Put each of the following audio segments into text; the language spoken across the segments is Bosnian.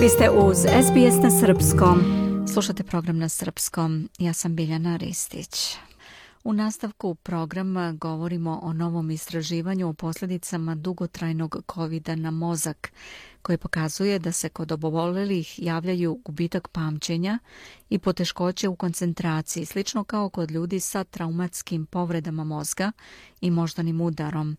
Vi ste uz SBS na Srpskom. Slušate program na Srpskom. Ja sam Biljana Ristić. U nastavku programa govorimo o novom istraživanju o posljedicama dugotrajnog covid na mozak, koje pokazuje da se kod obovolelih javljaju gubitak pamćenja i poteškoće u koncentraciji, slično kao kod ljudi sa traumatskim povredama mozga i moždanim udarom.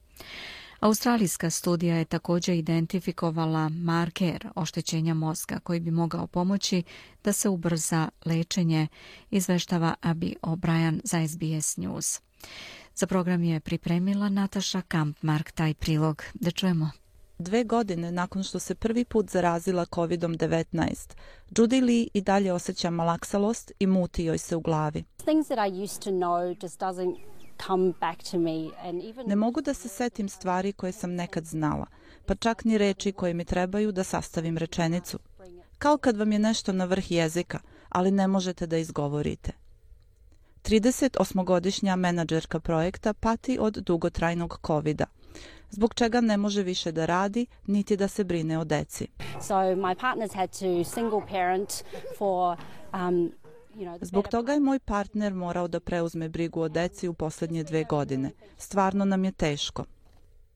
Australijska studija je također identifikovala marker oštećenja mozga koji bi mogao pomoći da se ubrza lečenje, izveštava Abi O'Brien za SBS News. Za program je pripremila Nataša Kampmark taj prilog. Da čujemo. Dve godine nakon što se prvi put zarazila COVID-19, Judy Lee i dalje osjeća malaksalost i muti joj se u glavi. Things that I used to know just doesn't Ne mogu da se setim stvari koje sam nekad znala, pa čak ni reči koje mi trebaju da sastavim rečenicu. Kao kad vam je nešto na vrh jezika, ali ne možete da izgovorite. 38-godišnja menadžerka projekta pati od dugotrajnog covid zbog čega ne može više da radi, niti da se brine o deci. So my partners had to single parent for um, Zbog toga je moj partner morao da preuzme brigu o deci u posljednje dve godine. Stvarno nam je teško.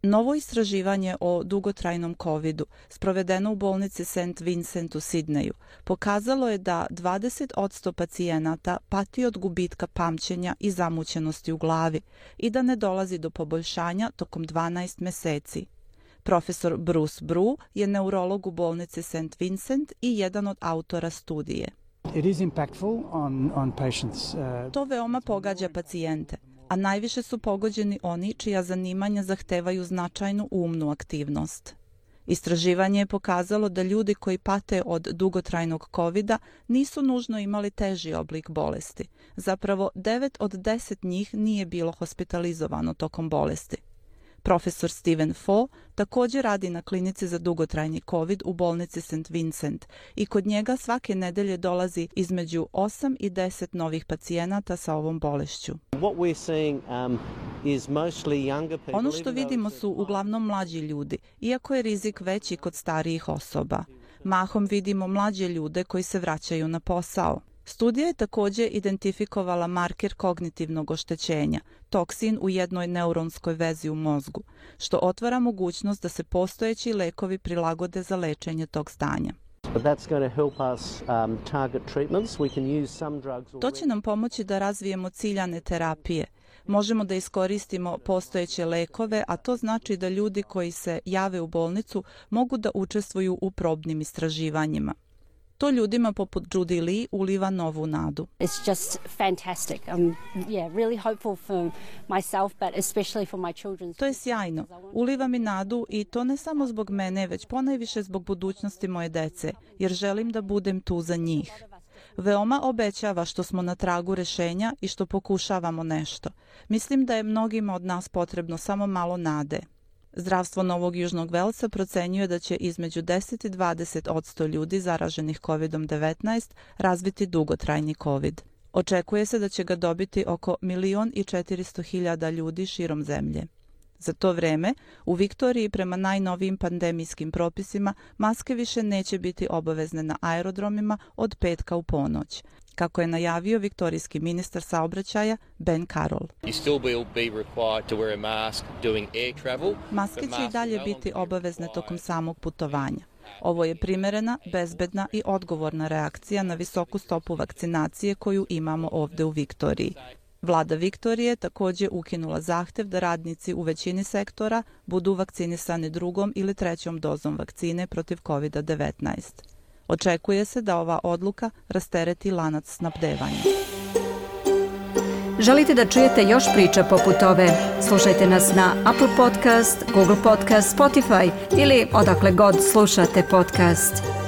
Novo istraživanje o dugotrajnom covidu, sprovedeno u bolnici St. Vincent u Sidneju, pokazalo je da 20% pacijenata pati od gubitka pamćenja i zamućenosti u glavi i da ne dolazi do poboljšanja tokom 12 meseci. Profesor Bruce Bru je neurolog u bolnici St. Vincent i jedan od autora studije. It is impactful on, on patients. Uh... To veoma pogađa pacijente, a najviše su pogođeni oni čija zanimanja zahtevaju značajnu umnu aktivnost. Istraživanje je pokazalo da ljudi koji pate od dugotrajnog covid nisu nužno imali teži oblik bolesti. Zapravo, 9 od 10 njih nije bilo hospitalizovano tokom bolesti. Profesor Steven Fo također radi na klinici za dugotrajni COVID u bolnici St. Vincent i kod njega svake nedelje dolazi između 8 i 10 novih pacijenata sa ovom bolešću. Um, ono što vidimo su uglavnom mlađi ljudi, iako je rizik veći kod starijih osoba. Mahom vidimo mlađe ljude koji se vraćaju na posao. Studija je također identifikovala marker kognitivnog oštećenja, toksin u jednoj neuronskoj vezi u mozgu, što otvara mogućnost da se postojeći lekovi prilagode za lečenje tog stanja. Um, to će nam pomoći da razvijemo ciljane terapije. Možemo da iskoristimo postojeće lekove, a to znači da ljudi koji se jave u bolnicu mogu da učestvuju u probnim istraživanjima. To ljudima poput Judy Lee uliva novu nadu. It's just fantastic. I'm yeah, really hopeful for myself but especially for my children. To je sjajno. Uliva mi nadu i to ne samo zbog mene, već ponajviše zbog budućnosti moje dece, jer želim da budem tu za njih. Veoma obećava što smo na tragu rešenja i što pokušavamo nešto. Mislim da je mnogima od nas potrebno samo malo nade. Zdravstvo Novog Južnog Velsa procenjuje da će između 10 i 20 odsto ljudi zaraženih COVID-19 razviti dugotrajni COVID. Očekuje se da će ga dobiti oko milion i 400 hiljada ljudi širom zemlje. Za to vreme, u Viktoriji prema najnovijim pandemijskim propisima maske više neće biti obavezne na aerodromima od petka u ponoć, kako je najavio viktorijski ministar saobraćaja Ben Carroll. Maske će i dalje biti obavezne tokom samog putovanja. Ovo je primerena, bezbedna i odgovorna reakcija na visoku stopu vakcinacije koju imamo ovde u Viktoriji. Vlada Viktorije također ukinula zahtev da radnici u većini sektora budu vakcinisani drugom ili trećom dozom vakcine protiv COVID-19. Očekuje se da ova odluka rastereti lanac snabdevanja. Želite da čujete još priča poput ove? Slušajte nas na Apple Podcast, Google Podcast, Spotify ili odakle god slušate podcast.